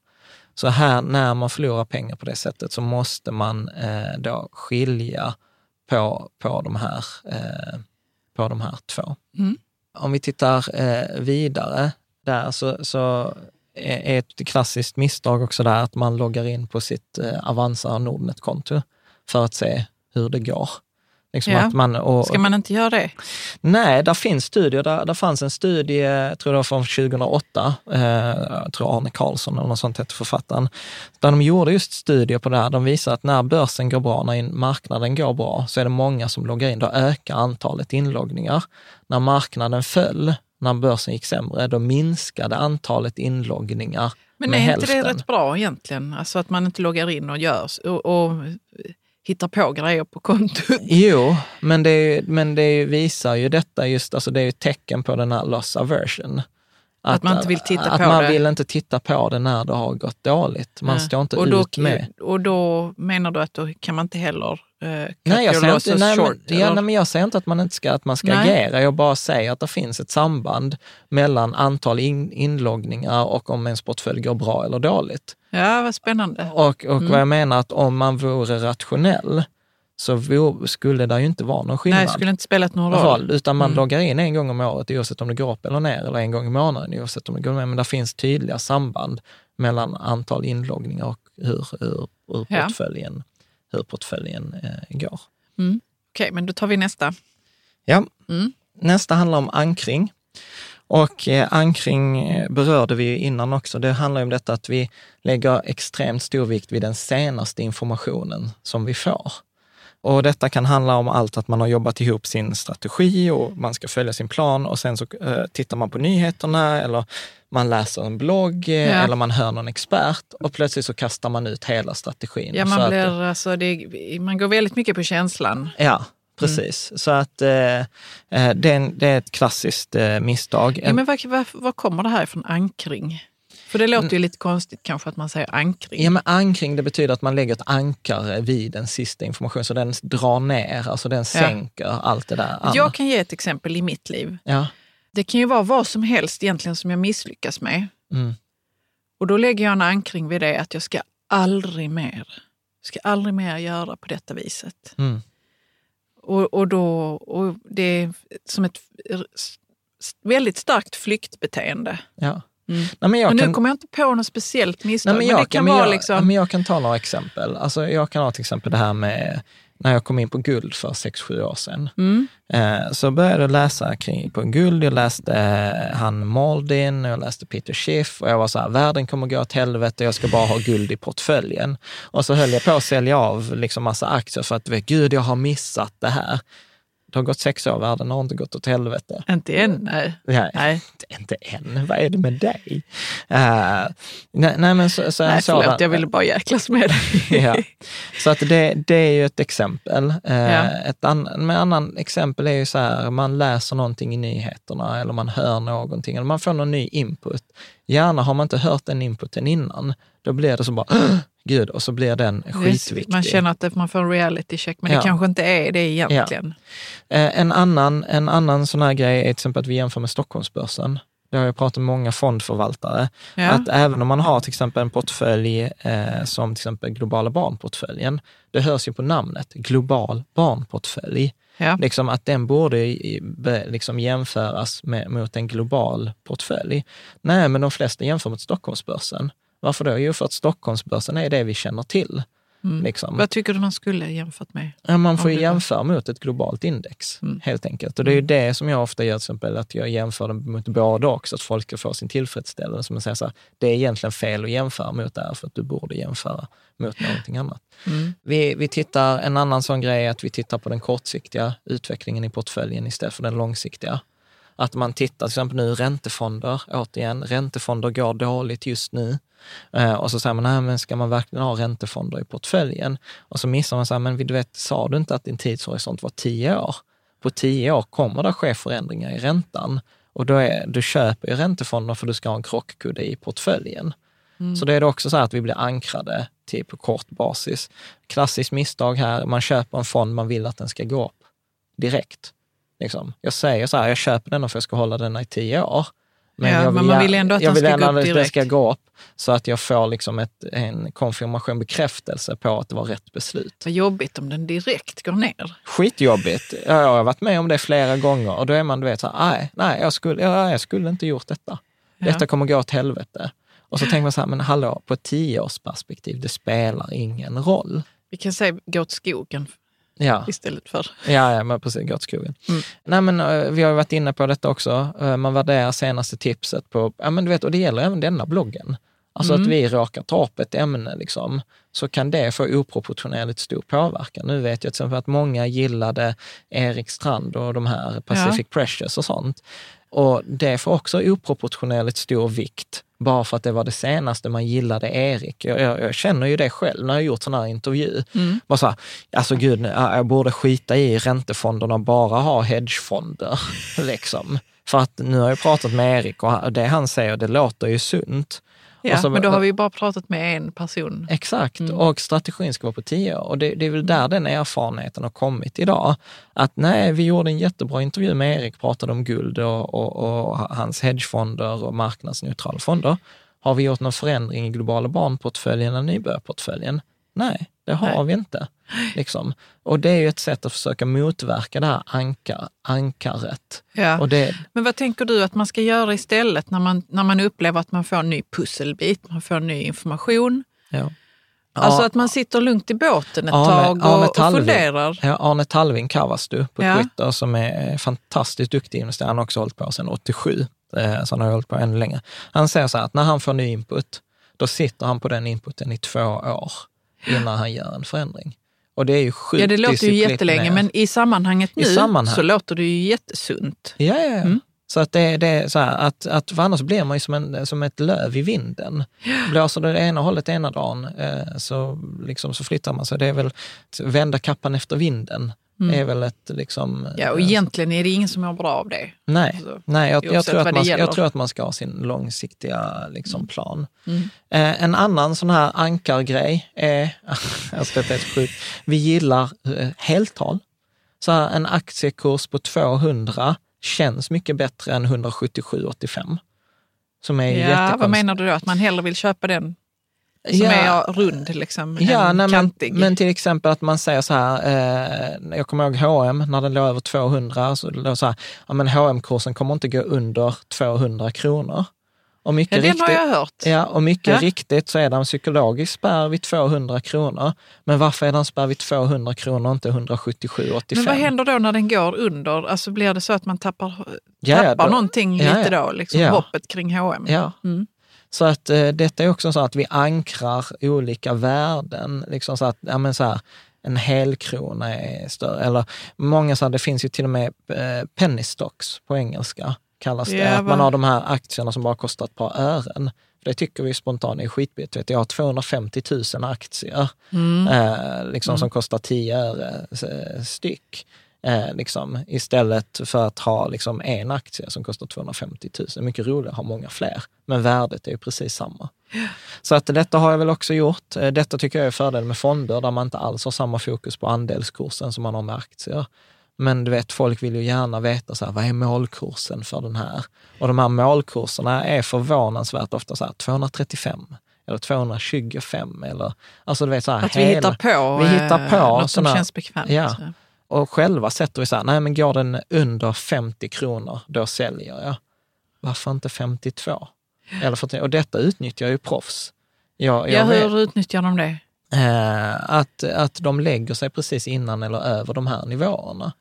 Så här, när man förlorar pengar på det sättet så måste man eh, då skilja på, på, de här, eh, på de här två.
Mm.
Om vi tittar eh, vidare där så, så är ett klassiskt misstag också där att man loggar in på sitt eh, Avanza Nordnet-konto för att se hur det går. Liksom
Ja.
att man, och,
Ska man inte göra det?
Nej, där finns studier. Där, där fanns en studie, jag tror det var från 2008, eh, jag tror Arne Karlsson eller något sånt hette författaren, där de gjorde just studier på det här. De visar att när börsen går bra, när marknaden går bra, så är det många som loggar in. Då ökar antalet inloggningar. När marknaden föll, när börsen gick sämre, då minskade antalet inloggningar
Men är
hälften.
inte det rätt bra egentligen? Alltså att man inte loggar in och gör och, och hittar på grejer på kontot.
Jo, men det, men det visar ju detta just, alltså det är ju ett tecken på den här loss aversion.
Att man inte vill titta
att
på
man
det.
vill inte titta på det när det har gått dåligt. Man
Ja.
står inte
och då,
ut med...
Och då menar du att då kan man inte heller eh,
Nej, jag säger, inte, nej,
short?
men, ja,
eller?
nej, men jag säger inte att man inte ska, att man ska
Nej.
agera. Jag bara säger att det finns ett samband mellan antal in, inloggningar och om ens portfölj går bra eller dåligt.
Ja, vad spännande.
Och, och
Mm.
vad jag menar att om man vore rationell så vore, skulle det ju inte vara någon skillnad.
Nej, det skulle inte spelat någon roll.
roll, utan man
Mm.
loggar in en gång om året oavsett om det går upp eller ner, eller en gång i månaden oavsett om det går ner. Men det finns tydliga samband mellan antal inloggningar och hur, hur, hur
Ja.
portföljen, hur portföljen eh, går.
Mm. Okej, men då tar vi nästa.
Ja.
Mm.
Nästa handlar om ankring. Och eh, ankring eh, berörde vi ju innan också. Det handlar om detta att vi lägger extremt stor vikt vid den senaste informationen som vi får. Och detta kan handla om allt att man har jobbat ihop sin strategi och man ska följa sin plan och sen så eh, tittar man på nyheterna eller man läser en blogg eh,
Ja.
eller man hör någon expert och plötsligt så kastar man ut hela strategin.
Ja, man,
att-
blir, alltså, det, man går väldigt mycket på känslan.
Ja, precis. Så att eh, eh, det, är en, det är ett klassiskt eh, misstag.
Ja, men vad, vad, vad kommer det här ifrån ankring? För det låter ju lite konstigt kanske att man säger ankring.
Ja, men ankring det betyder att man lägger ett ankare vid den sista informationen, så den drar ner, alltså den sänker allt det där. andra.
Jag kan ge ett exempel i mitt liv.
Ja,
Det kan ju vara vad som helst egentligen som jag misslyckas med.
mm,
Och då lägger jag en ankring vid det att jag ska aldrig mer, ska aldrig mer göra på detta viset.
mm,
Och, och, då, och det är som ett väldigt starkt flyktbeteende.
ja.
Mm.
Nej, men jag
och nu
kan,
kommer jag inte på något speciellt misstag,
nej,
men,
men jag,
det kan
men
vara
jag,
liksom...
men jag kan ta några exempel. Alltså, jag kan ha till exempel det här med när jag kom in på guld för 6-7 år sedan.
Mm.
Eh, så började jag läsa kring på guld. Jag läste eh, han Maldin, jag läste Peter Schiff och jag var så här, världen kommer gå åt helvete, jag ska bara ha guld i portföljen. Och så höll jag på att sälja av liksom massa aktier för att, gud, jag har missat det här. Det har gått sex år, världen har inte gått åt helvete.
Inte än, nej.
Nej,
Nej,
Inte än, vad är det med dig? Eh, nej, nej, men så, så,
nej
sådan-
förlåt, jag ville bara jäklas med dig.
ja. Så att det, det är ju ett exempel. Eh,
Ja.
Ett an, med annan exempel är ju så här, man läser någonting i nyheterna eller man hör någonting eller man får någon ny input. Gärna har man inte hört den inputen innan, då blir det så bara, "Åh, gud, och så blir den skitviktig.
Man känner att man får en reality check, men
Ja.
det kanske inte är det egentligen.
Eh, En annan, en annan sån här grej är till exempel att vi jämför med Stockholmsbörsen. Det har jag pratat med många fondförvaltare.
Ja.
Att även om man har till exempel en portfölj eh, som till exempel globala barnportföljen, det hörs ju på namnet, global barnportfölj.
Ja.
Liksom att den borde liksom jämföras med, mot en global portfölj. Nej, men de flesta jämför mot Stockholmsbörsen. Varför då? Jo, för att Stockholmsbörsen är det vi känner till. Liksom.
Vad tycker du man skulle jämfört med?
Ja, man får jämföra mot ett globalt index,
Mm.
helt enkelt. Och det är ju det som jag ofta gör, till exempel, att jag jämför det mot båda också, att folk ska få sin tillfredsställelse. Som man säger så här, det är egentligen fel att jämföra mot det här, för att du borde jämföra mot någonting annat.
Mm.
Vi, vi tittar, en annan sån grej är att vi tittar på den kortsiktiga utvecklingen i portföljen istället för den långsiktiga. Att man tittar till exempel nu räntefonder, återigen, räntefonder går dåligt just nu. Eh, och så säger man, nej men ska man verkligen ha räntefonder i portföljen? Och så missar man, så här, men du vet, sa du inte att din tidshorisont var tio år? På tio år kommer det ske förändringar i räntan. Och då är, du köper ju räntefonder för du ska ha en krockkudde i portföljen. Så då är det också så här att vi blir ankrade till på kort basis. Klassiskt misstag här, man köper en fond, man vill att den ska gå upp direkt. Liksom. Jag säger så här, jag köper den för att jag ska hålla den i tio år.
Ja,
jag
men man vill ändå att
jag vill
ska gå upp
att den
direkt.
ska gå upp så att jag får liksom ett, en konfirmation, bekräftelse på att det var rätt beslut.
Vad jobbigt om den direkt går ner.
Skitjobbigt. Ja, Jag har varit med om det flera gånger och då är man, du vet, så här, nej, nej jag, skulle, ja, jag skulle inte gjort detta. Detta
Ja.
kommer gå åt helvete. Och så tänker man så här, men hallå, på ett tioårsperspektiv, det spelar ingen roll.
Vi kan säga gå åt skogen
Ja,
istället för...
ja, ja men precis, gå åt skogen.
Mm.
Nej, men eh, vi har varit inne på detta också. Eh, Man värderar senaste tipset på, ja men du vet, och det gäller även denna bloggen. Alltså
Mm.
att vi råkar ta upp ett ämne, liksom, så kan det få oproportionerligt stor påverkan. Nu vet jag till exempel att många gillade Erik Strand och de här Pacific Precious och sånt. Och det får också oproportionerligt stor vikt, bara för att det var det senaste man gillade Erik. Jag, jag, jag känner ju det själv när jag gjort sån här intervju.
Mm.
Bara så här, alltså gud, jag borde skita i räntefonderna och bara ha hedgefonder. liksom. För att nu har jag pratat med Erik och det han säger, det låter ju sunt.
Ja,
så-
men då har vi bara pratat med en person.
Exakt,
Mm.
och strategin ska vara på tio år. Och det, det är väl där den erfarenheten har kommit idag. Att nej, vi gjorde en jättebra intervju med Erik, pratade om guld och, och, och hans hedgefonder och marknadsneutrala fonder. Har vi gjort någon förändring i globala barnportföljen eller nybörjarportföljen? Nej, det har
Nej.
vi inte. Liksom. Och det är ju ett sätt att försöka motverka det här ankar, ankaret.
Ja.
Och det,
Men vad tänker du att man ska göra istället när man, när man upplever att man får en ny pusselbit, man får ny information?
ja.
Alltså att man sitter lugnt i båten ett
Arne-
tag
Arne
och, och funderar.
Ja, Arne Talving Kavastu på
Ja.
Twitter som är fantastiskt duktig investerare. Han har också hållit på sedan 87, eh, så han har hållit på ännu längre. Han säger så här att när han får ny input, då sitter han på den inputen i två år innan han gör en förändring. Och det är ju sjukt
Ja, det låter ju jättelänge, men i sammanhanget
I
nu
sammanhang.
så låter det ju jättesunt.
Ja, ja, ja.
Mm.
Så att det, det är så här att, att för annars blir man ju som, en, som ett löv i vinden. Blåser det ena hållet ena dagen eh, så, liksom, så flyttar man sig. Det är väl att vända kappan efter vinden. Är väl ett liksom...
Mm. Ja, och
eh,
egentligen är det ingen som mår bra av det.
Nej,
Alltså,
nej jag, jag, tror att man, jag tror att man ska ha sin långsiktiga liksom, plan.
Mm.
Eh, en annan sån här ankargrej är, alltså detta är sjukt, vi gillar eh, heltal. Så här, en aktiekurs på 200 känns mycket bättre än 177,85. Som är
Ja, vad menar du då? Att man hellre vill köpa den som
Ja.
är rund, liksom,
Ja, nej, men,
kantig?
men till exempel att man säger så här, eh, jag kommer ihåg H&M när den låg över 200, så det låg så här, ja men hm kursen kommer inte gå under 200 kronor. Och mycket
ja, den
riktigt,
har jag hört.
Ja, och mycket
Ja.
riktigt så är det en psykologisk spärr vid 200 kronor. Men varför är det en spärr vid 200 kronor och inte 177,85?
Men vad händer då när den går under? Alltså blir det så att man tappar,
Ja,
tappar
då-
någonting lite då? Liksom hoppet kring H&M. Mm.
Så att eh, detta är också så att vi ankrar olika värden. Liksom så att, ja men så här, en helkrona är större. Eller många så här, det finns ju till och med eh, penny stocks på engelska kallas det.
Ja,
att man har de här aktierna som bara kostar ett par ören. Det tycker vi spontant är skitbilligt. Vet Jag har 250 000 aktier
Mm.
eh, liksom, som kostar 10 öre eh, styck. Eh, liksom, istället för att ha liksom, en aktie som kostar 250 000. Mycket roligare att ha många fler, men värdet är ju precis samma. Så att detta har jag väl också gjort. Eh, Detta tycker jag är fördel med fonder, där man inte alls har samma fokus på andelskursen som man har med aktier. Men du vet, folk vill ju gärna veta så här, vad är målkursen för den här? Och de här målkurserna är förvånansvärt ofta så här 235 eller 225 eller, alltså du vet så här,
Att vi hittar på,
vi hittar
eh,
på
något som
såna-
känns bekvämt.
Ja. Och själva sätter vi så här, nej men går den under 50 kronor, då säljer jag. Varför inte 52? Eller för, och detta utnyttjar ju proffs. Jag,
Ja,
jag vet-
hur utnyttjar de det?
Eh, att, att de lägger sig precis innan eller över de här nivåerna.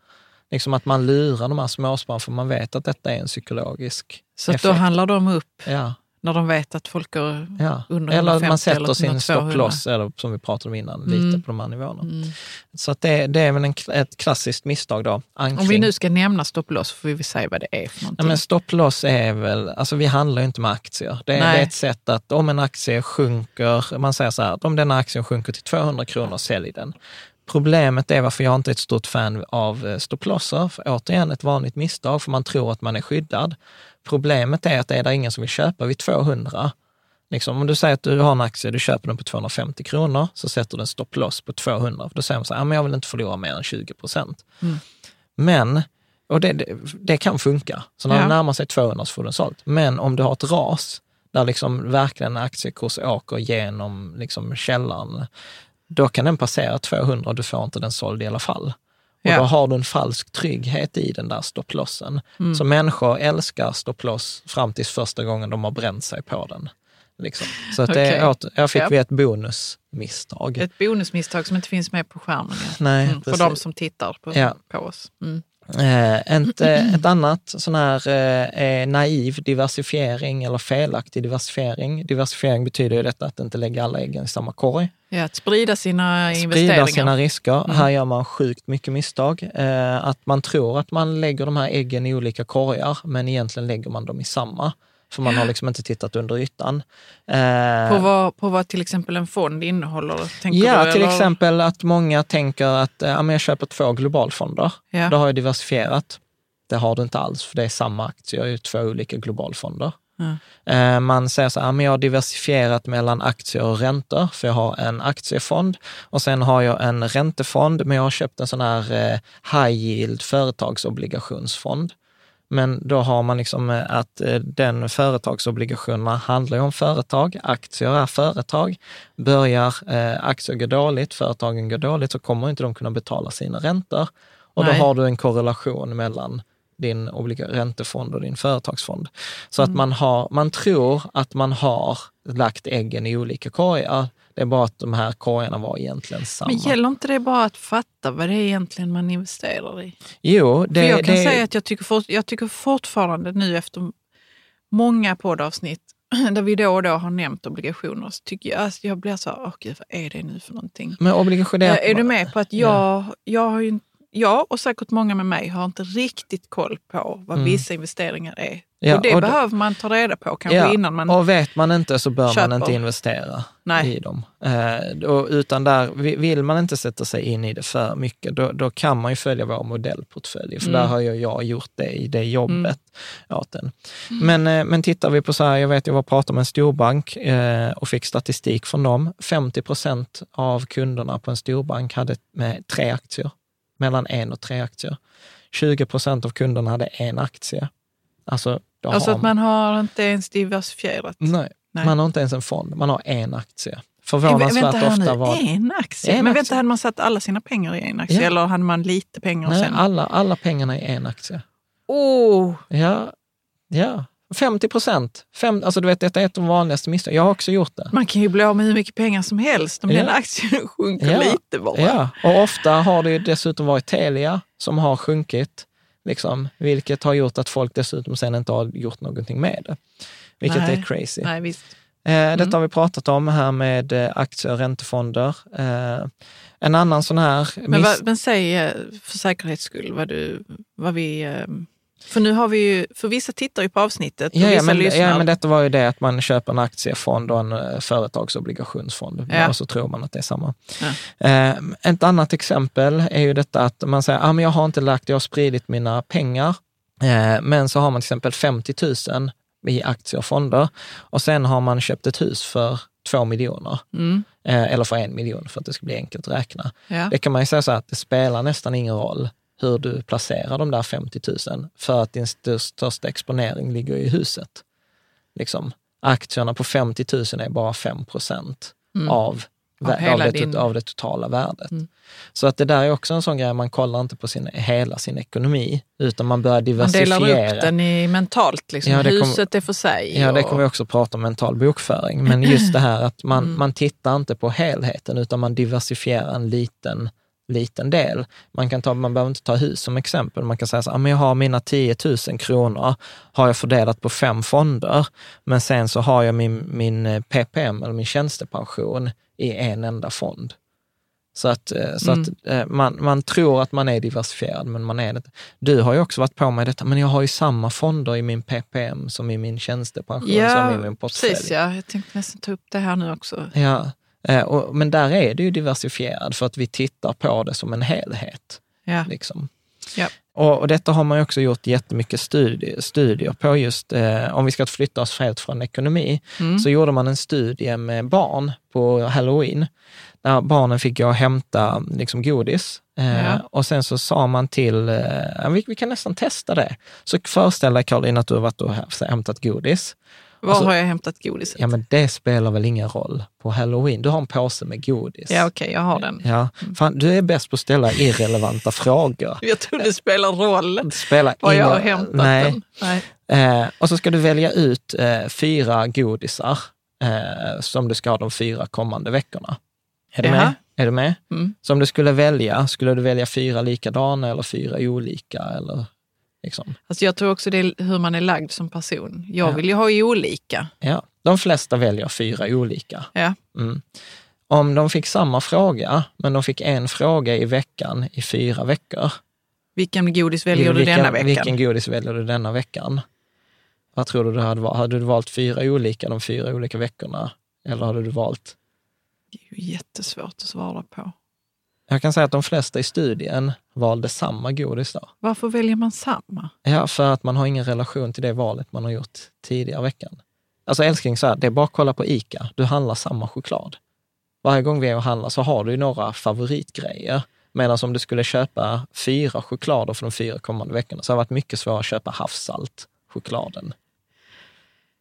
Liksom att man lurar de här småspararna för man vet att detta är en psykologisk
Så
effekt.
då handlar de upp
Ja,
när de vet att folk går
ja.
under
Eller att
150
man sätter
eller
sin
200.
stopploss, eller som vi pratade om innan, lite
Mm.
på de här nivåerna.
Mm.
Så att det, det är väl en, ett klassiskt misstag då. Ankring.
Om vi nu ska nämna stopploss får vi säga vad det är för någonting.
Nej, men stopploss är väl, alltså vi handlar ju inte med aktier. Det är, det är ett sätt att om en aktie sjunker, man säger så här, att om den aktien sjunker till 200 kronor, sälj den. Problemet är varför jag inte är ett stort fan av eh, stopplosser, för återigen ett vanligt misstag, för man tror att man är skyddad. Problemet är att är det ingen som vill köpa vid 200, liksom, om du säger att du har en aktie, du köper den på 250 kronor, så sätter du en stopploss på 200. För då säger man så här, "Ja, men jag vill inte förlora mer än 20 procent.
Mm.
Men, och det, det, det kan funka, så när
Ja.
det närmar sig 200 så får du den sålt. Men om du har ett ras, där liksom verkligen en aktiekurs åker genom liksom källaren, då kan den passera 200 och du får inte den såld i alla fall. Och
Ja.
då har du en falsk trygghet i den där stopplossen.
Mm.
Så människor älskar stopploss fram tills första gången de har bränt sig på den. Liksom. Så att det,
Okej.
är åter, jag fick
Ja.
vi ett bonusmisstag.
Ett bonusmisstag som inte finns med på skärmen.
Nej,
Mm, för de som tittar på,
Ja.
på oss. Mm.
Eh, ett, eh, ett annat sån här eh, naiv diversifiering eller felaktig diversifiering. Diversifiering betyder ju detta att inte lägga alla äggen i samma korg.
Ja, att sprida sina
Sprida
investeringar.
sina risker.
Mm.
Här gör man sjukt mycket misstag. Eh, att man tror att man lägger de här äggen i olika korgar, men egentligen lägger man dem i samma. För man har liksom inte tittat under ytan. Eh,
På vad, på vad till exempel en fond innehåller?
Ja,
du,
till
eller?
exempel att många tänker att eh, ja, jag köper två globalfonder.
Ja.
Då har jag diversifierat. Det har du inte alls, för det är samma aktier i två olika globalfonder.
Ja.
Eh, Man säger så här, men jag har diversifierat mellan aktier och räntor, för jag har en aktiefond och sen har jag en räntefond, men jag har köpt en sån här eh, high yield företagsobligationsfond. Men då har man liksom eh, att eh, den företagsobligationerna handlar om företag, aktier är företag. Börjar eh, aktier gå dåligt, företagen går dåligt, så kommer inte de kunna betala sina räntor. Och
Nej.
då har du en korrelation mellan din räntefond och din företagsfond. Så
Mm.
att man, har, man tror att man har lagt äggen i olika korgar. Det är bara att de här korgarna var egentligen samma.
Men gäller inte det bara att fatta vad det är egentligen man investerar i?
Jo, det,
För jag kan
det,
säga att jag tycker, fort, jag tycker fortfarande nu efter många poddavsnitt där vi då och då har nämnt obligationer, så tycker jag, alltså jag blir så här, åh gud, vad är det nu för någonting?
men obligation,
Eh, är du med på att jag, jag har ju, jag och säkert många med mig har inte riktigt koll på vad
Mm.
vissa investeringar är.
Ja,
och det
och det-
behöver man ta reda på kanske
Ja,
innan man...
och vet man inte så bör
köper.
man inte investera
Nej.
i dem. Eh, och, utan där, vi- vill man inte sätta sig in i det för mycket, då, då kan man ju följa vår modellportfölj, för
Mm.
där har ju jag gjort det i det jobbet åt den. Men, eh, men tittar vi på så här, jag vet jag var och pratade med en storbank eh, och fick statistik från dem. 50 procent av kunderna på en storbank hade med tre aktier, mellan en och tre aktier. 20 procent av kunderna hade en aktie. Alltså,
alltså att man har inte ens diversifierat.
Nej,
Nej.
man har inte ens en fond, man har en aktie. Förvånansvärt
vänta
ofta var...
en aktie?
En
Men
aktie.
vänta, hade man satt alla sina pengar i en aktie
Ja.
eller hade man lite pengar
Nej,
sen...
alla, alla pengarna i en aktie.
Oh,
Ja, ja. 50 procent. Alltså du vet, detta är ett av de vanligaste misstagen. Jag har också gjort det.
man kan ju bli av med hur mycket pengar som helst om
Ja.
den aktien sjunker
Ja.
lite bara.
Ja, och ofta har det dessutom varit Telia som har sjunkit, liksom, vilket har gjort att folk dessutom sen inte har gjort någonting med det. Vilket
Nej.
är crazy.
Nej, visst.
Eh, detta har vi pratat om här med eh, aktier och räntefonder. Eh, en annan sån här...
Men, vad, men säg för säkerhets skull vad, du, vad vi... För nu har vi ju, för vissa tittar ju på avsnittet och
Ja, ja,
vissa
men,
lyssnar.
ja, men detta var ju det att man köper en aktiefond och en eh, företagsobligationsfond.
Ja.
Och så tror man att det är samma.
Ja.
Eh, ett annat exempel är ju detta att man säger, ah, men jag har inte lagt, jag har spridit mina pengar. Eh, men så har man till exempel 50 000 i aktier och fonder och sen har man köpt ett hus för två miljoner.
Mm,
Eh, eller för en miljon för att det ska bli enkelt att räkna.
ja.
Det kan man ju säga så här att det spelar nästan ingen roll hur du placerar de där 50 000 för att din st- största exponering ligger i huset. Liksom, aktierna på 50 000 är bara 5 procent
Mm.
av Av, av, det,
din-
av det totala värdet.
Mm.
Så att det där är också en sån grej, man kollar inte på sin, hela sin ekonomi, utan man börjar
Man
diversifiera.
delar upp den i mentalt, liksom.
Ja, det
huset är för sig.
Ja, det
och-
kommer vi också prata om mental bokföring. Men just det här att man,
Mm.
man tittar inte på helheten, utan man diversifierar en liten, liten del. Man, kan ta, man behöver inte ta hus som exempel. Man kan säga så här, "Ah, men jag har mina 10 000 kronor, har jag fördelat på fem fonder, men sen så har jag min, min eh, PPM, eller min tjänstepension, i en enda fond. Så att, eh, så
Mm.
att eh, man, man tror att man är diversifierad, men man är det. Du har ju också varit på mig detta, men jag har ju samma fonder i min PPM som i min tjänstepension, som i
Ja,
min portfölj.
precis. Ja. Jag tänkte nästan ta upp det här nu också.
Ja, och, men där är det ju diversifierad för att vi tittar på det som en helhet.
Ja.
Liksom.
Ja.
Och, och detta har man också gjort jättemycket studier, studier på just, eh, om vi ska flytta oss helt från ekonomi,
Mm.
så gjorde man en studie med barn på halloween. Där barnen fick gå och hämta liksom, godis. Eh,
Ja.
Och sen så sa man till, eh, vi, vi kan nästan testa det. Så föreställ dig Caroline att du har varit och hä- hämtat godis.
Var
Alltså-
har jag hämtat godiset?
Ja, men det spelar väl ingen roll på halloween. Du har en påse med godis.
Ja, okej, jag har den.
Ja, fan, du är bäst på att ställa irrelevanta frågor.
Jag tror det spelar roll
Det spelar
var jag
ingen-
har hämtat
nej.
den. Nej.
Eh, och så ska du välja ut eh, fyra godisar eh, som du ska ha de fyra kommande veckorna. Är du
Jaha.
med? Är du med?
Mm.
Så om du skulle välja, skulle du välja fyra likadana eller fyra olika? Eller, liksom.
Alltså jag tror också det är hur man är lagd som person. Jag
Ja.
vill ju ha olika.
ja. De flesta väljer fyra olika.
Ja.
Mm. Om de fick samma fråga, men de fick en fråga i veckan i fyra veckor.
Vilken godis väljer du
vilken,
denna veckan?
Vilken godis väljer du denna veckan? Vad tror du du hade valt? Hade du valt fyra olika de fyra olika veckorna? Eller hade du valt...
Det är ju jättesvårt att svara på.
Jag kan säga att de flesta i studien valde samma godis då.
Varför väljer man samma?
Ja, för att man har ingen relation till det valet man har gjort tidigare veckan. Alltså älskling, så här, det är bara att kolla på ICA. Du handlar samma choklad. Varje gång vi är och handlar så har du ju några favoritgrejer. Medan om du skulle köpa fyra choklader för de fyra kommande veckorna så har det varit mycket svårare att köpa havssalt chokladen.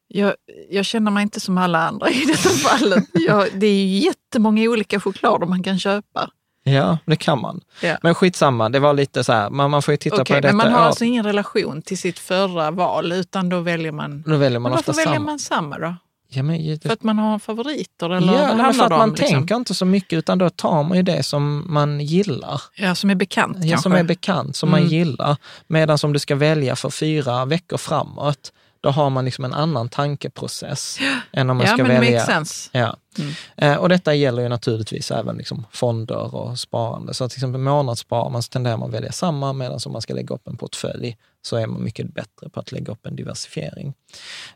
Jag, jag känner mig inte som alla andra i detta fallet. Jag, det är ju jättemånga olika choklader man kan köpa.
Ja, det kan man.
Ja.
Men skitsamma, det var lite så här, man, man får ju titta
Okej,
på detta.
men man har
ja,
alltså ingen relation till sitt förra val utan då väljer man...
Då väljer man
Men varför väljer
samma.
man samma då?
Ja, men,
För att man har favoriter? Eller
ja,
handlar
för att man
om, liksom?
tänker inte så mycket, utan då tar man ju det som man gillar.
Ja, som är bekant
Ja,
kanske?
som är bekant, som
Mm.
man gillar. Medan om du ska välja för fyra veckor framåt, då har man liksom en annan tankeprocess än om man
ja,
ska
men
välja.
sense.
Ja.
Mm.
Eh, och detta gäller ju naturligtvis även liksom fonder och sparande. Så till exempel månadssparar man så tenderar man att välja samma, medan om man ska lägga upp en portfölj så är man mycket bättre på att lägga upp en diversifiering.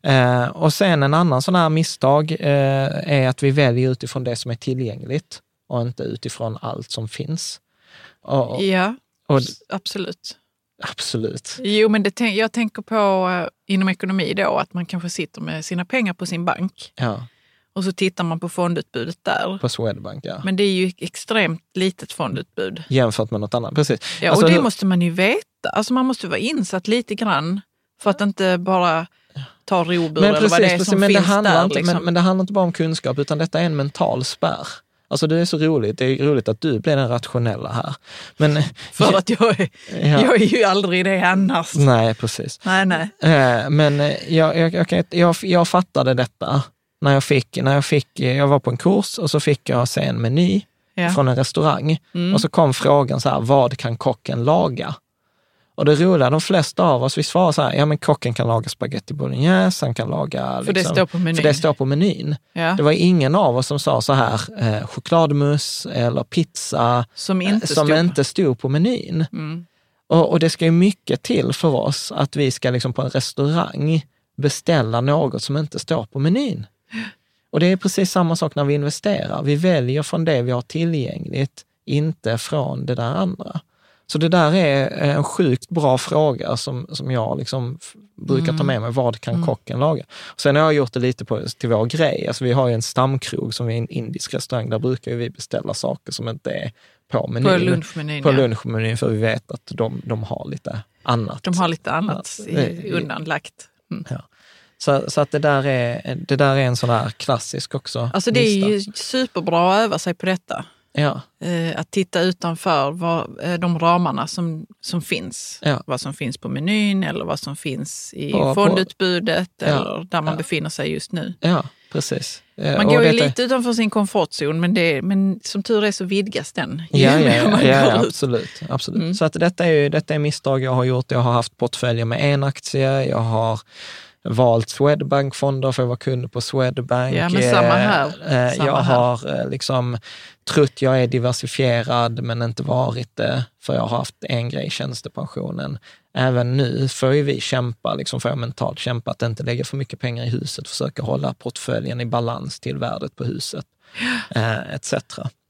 Eh, och sen en annan sån här misstag eh, är att vi väljer utifrån det som är tillgängligt och inte utifrån allt som finns. Och,
Ja,
och,
absolut.
Absolut.
Jo, men det, jag tänker på eh, inom ekonomi då att man kanske sitter med sina pengar på sin bank
Ja,
och så tittar man på fondutbudet där.
på Swedbank, ja.
Men det är ju extremt litet fondutbud.
Jämfört med något annat, precis.
Ja,
Alltså,
och det
hur-
måste man ju veta. Alltså man måste vara insatt lite grann för att inte bara ta robur eller vad det är som
men, det
finns
handlar
där.
inte,
liksom.
men, men det handlar inte bara om kunskap, utan detta är en mental spärr. Alltså det är så roligt, det är roligt att du blir den rationella här. Men,
För att jag är,
Ja. Mm.
jag är ju aldrig det annars.
Nej, precis.
Nej, nej.
Eh, Men eh, jag, jag, jag, jag, jag fattade detta när jag fick, när jag fick, jag var på en kurs och så fick jag se en meny
Ja.
från en restaurang.
Mm.
Och så kom frågan så här, vad kan kocken laga? Och det roliga, de flesta av oss, vi svarar så här, ja men kocken kan laga spaghetti bolognese, han kan laga...
För det står på menyn.
För det står på menyn.
Ja.
Det var ingen av oss som sa så här, eh, chokladmousse eller pizza
Som
eh,
inte
som
stod.
inte stod på menyn.
Mm.
Och, och det ska ju mycket till för oss att vi ska liksom på en restaurang beställa något som inte står på menyn. Och det är precis samma sak när vi investerar. Vi väljer från det vi har tillgängligt, inte från det där andra. Så det där är en sjukt bra fråga som, som jag liksom brukar ta med mig. Vad kan kocken laga? Sen har jag gjort det lite på, till vår grej. Alltså vi har ju en stamkrog som är en indisk restaurang. Där brukar vi beställa saker som inte är på menyn.
På lunchmenyn,
På
ja.
lunchmenyn, för vi vet att de, de har lite annat.
De har lite annat i, undanlagt. Mm.
Ja. Så, så att det där, är, det där är en sån där klassisk också.
Alltså det är ju superbra att öva sig på detta.
Ja,
Eh, att titta utanför vad, eh, de ramarna som, som finns.
Ja.
Vad som finns på menyn eller vad som finns i
På- på-
fondutbudet
Ja.
eller där man befinner sig just nu.
ja precis. Eh,
Man går ju lite utanför sin komfortzon men, det, men som tur är så vidgas den
Ja, ja, ja, absolut. absolut.
Mm.
Så att detta, är detta är misstag jag har gjort. Jag har haft portföljer med en aktie, jag har valt Swedbank-fonder för jag var kund på Swedbank.
Ja, men samma här.
Eh,
Samma
jag har eh, liksom trott jag är diversifierad men inte varit det, för jag har haft en grej, tjänstepensionen. Även nu får ju vi kämpa, liksom får jag mentalt kämpa att inte lägga för mycket pengar i huset, försöka hålla portföljen i balans till värdet på huset, eh, etc.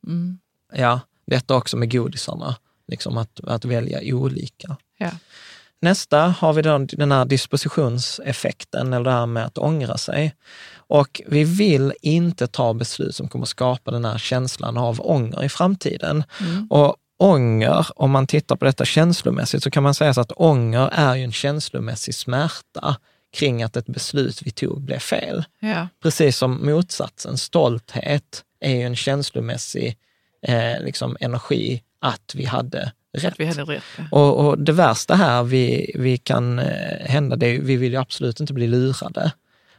Mm.
Ja, detta också med godisarna, liksom att, att välja olika.
Ja.
Nästa har vi då den här dispositionseffekten, eller det här med att ångra sig. Och vi vill inte ta beslut som kommer skapa den här känslan av ånger i framtiden.
Mm.
Och ånger, om man tittar på detta känslomässigt, så kan man säga så att ånger är ju en känslomässig smärta kring att ett beslut vi tog blev fel.
Ja.
Precis som motsatsen, stolthet, är ju en känslomässig eh, liksom energi att vi hade rätt.
Vi hade rätt. ja.
Och, och det värsta här vi, vi kan eh, hända, det är, vi vill ju absolut inte bli lurade.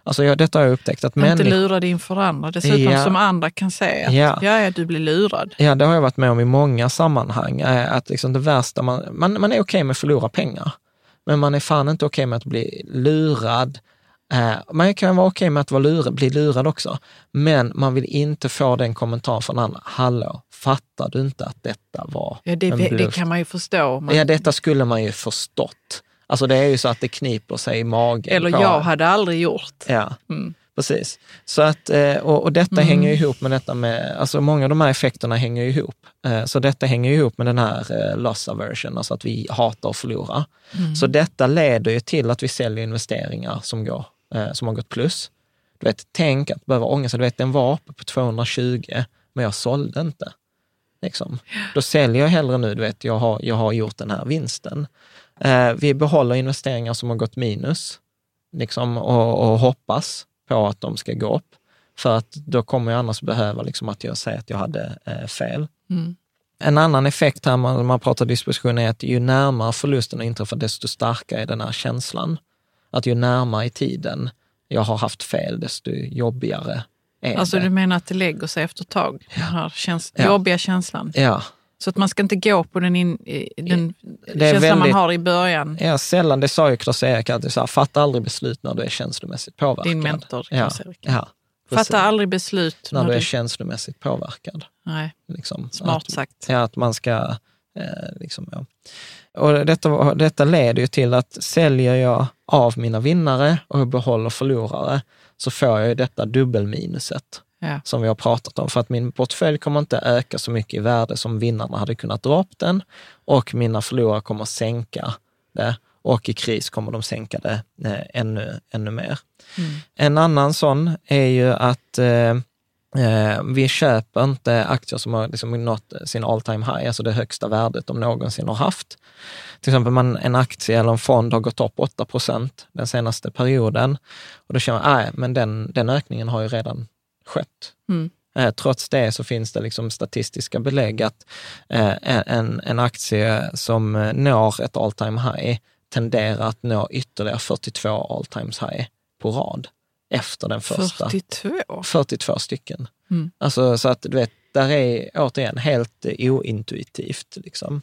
Alltså jag, detta har jag upptäckt att
Inte
människor...
lurad inför andra. Dessutom
Ja.
som andra kan säga att
Ja.
ja. ja, du blir lurad.
Ja, det har jag varit med om i många sammanhang. eh, Att liksom det värsta, man, man, man är okej med att förlora pengar, men man är fan inte okej med att bli lurad. Eh, Man kan vara okej med att vara lurad, bli lurad också, men man vill inte få den kommentaren från andra. Hallå, fattar du inte att detta var
Ja, det, det kan man ju förstå. Man,
Ja, detta skulle man ju förstått. Alltså det är ju så att det kniper sig i magen.
eller
på-
jag hade aldrig gjort.
Ja,
Mm.
precis. Så att, eh, och, och detta
Mm.
hänger ihop med detta med, alltså många av de här effekterna hänger ihop. Eh, Så detta hänger ihop med den här loss aversion, alltså att vi hatar att förlora.
Mm.
Så detta leder ju till att vi säljer investeringar som, går, eh, som har gått plus. Du vet, tänk att behöva ångra sig. Du vet, den var uppe på 220, men jag sålde inte. Liksom. Då säljer jag hellre nu, du vet, jag har, jag har gjort den här vinsten. Eh, vi behåller investeringar som har gått minus liksom, och, och hoppas på att de ska gå upp. För att då kommer jag annars behöva liksom, att jag säger att jag hade eh, fel.
Mm.
En annan effekt här när man pratar disposition är att ju närmare förlusten inträffar, desto starkare är den här känslan. Att ju närmare i tiden jag har haft fel, desto jobbigare är
Alltså
det.
du menar att det lägger sig efter ett tag? Den här käns-
Ja.
jobbiga känslan.
Ja,
Så att man ska inte gå på den, in, den känslan
väldigt-
man har i början.
ja, sällan, det sa ju Klas-Erik här, fatta aldrig beslut när du är känslomässigt påverkad.
Din mentor,
ja,
Klas-Erik.
ja, precis.
Fatta aldrig beslut.
när du är känslomässigt påverkad.
nej,
Liksom.
smart
att,
sagt.
Ja, att man ska... Eh, liksom, ja. Och detta, detta leder ju till att säljer jag av mina vinnare och behåller förlorare, så får jag ju detta dubbelminuset
Ja.
som vi har pratat om. För att min portfölj kommer inte öka så mycket i värde som vinnarna hade kunnat dra upp den och mina förlorare kommer sänka det och i kris kommer de sänka det eh, ännu, ännu mer.
Mm.
En annan sån är ju att eh, eh, vi köper inte aktier som har liksom nått sin all time high, alltså det högsta värdet de någonsin har haft. Till exempel man, en aktie eller en fond har gått upp 8 procent den senaste perioden och då känner man, nej, men den, den ökningen har ju redan skett.
Mm.
Eh, Trots det så finns det liksom statistiska belägg att eh, en, en aktie som eh, når ett all time high tenderar att nå ytterligare 42 all times high på rad efter den första.
42?
42 stycken.
Mm.
Alltså så att du vet, där är återigen helt eh, ointuitivt. Liksom.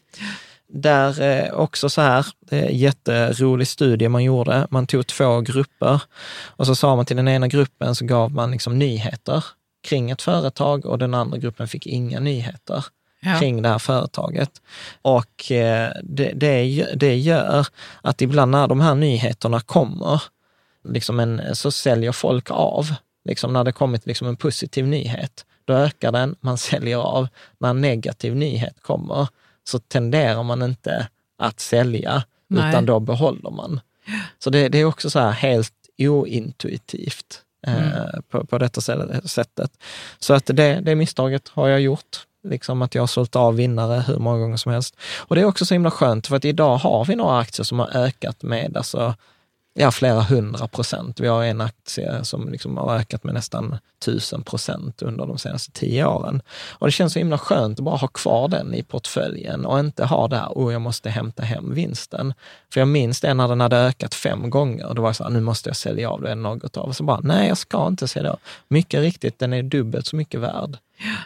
Där eh, också så här, det är en jätterolig studie man gjorde. Man tog två grupper och så sa man till den ena gruppen så gav man liksom nyheter kring ett företag och den andra gruppen fick inga nyheter
Ja.
kring det här företaget. Och eh, det, det, det gör att ibland när de här nyheterna kommer, liksom en, så säljer folk av. Liksom när det kommit liksom en positiv nyhet, då ökar den, man säljer av. När en negativ nyhet kommer så tenderar man inte att sälja,
Nej.
utan då behåller man. Så det, det är också så här helt ointuitivt eh, på, på detta sä- sättet. Så att det, det misstaget har jag gjort. Liksom att jag har sålt av vinnare hur många gånger som helst. Och det är också så himla skönt för att idag har vi några aktier som har ökat med alltså ja, flera hundra procent. Vi har en aktie som liksom har ökat med nästan tusen procent under de senaste tio åren. Och det känns så himla skönt att bara ha kvar den i portföljen och inte ha det här, oh, jag måste hämta hem vinsten. För jag minns det när den hade ökat fem gånger. Då var det så här, nu måste jag sälja av det något av. Och så bara, nej, jag ska inte sälja av. Mycket riktigt, den är dubbelt så mycket värd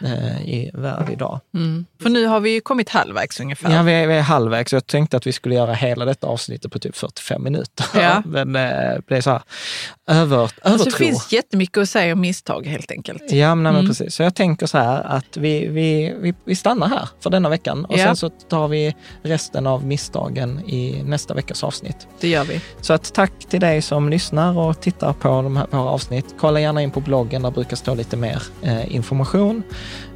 eh, i värld idag.
Mm. För nu har vi ju kommit halvvägs ungefär.
Ja, vi är, vi är halvvägs. Jag tänkte att vi skulle göra hela detta avsnittet på typ 45 minuter.
Ja.
Men eh, det är så här, över, övertro.
Alltså, det finns jättemycket att säga om misstag helt enkelt.
Ja, men,
Mm.
precis. Så jag tänker så här att vi, vi, vi, vi stannar här för denna veckan och
Ja.
sen så tar vi resten av misstagen i nästa veckas avsnitt.
Det gör vi.
Så att tack till dig som lyssnar och tittar på de här våra avsnitt. Kolla gärna in på bloggen, där brukar stå lite mer eh, information.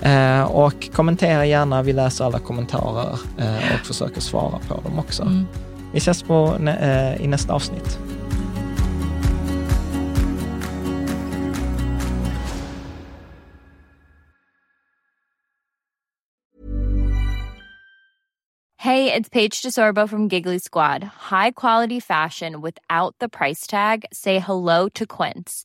Eh, och kommentera gärna, vi läser alla kommentarer eh, och försöker svara på dem också.
Mm.
Vi ses på, eh, i nästa avsnitt.
Hey, it's Paige DeSorbo from Giggly Squad. High quality fashion without the price tag. Say hello to Quince.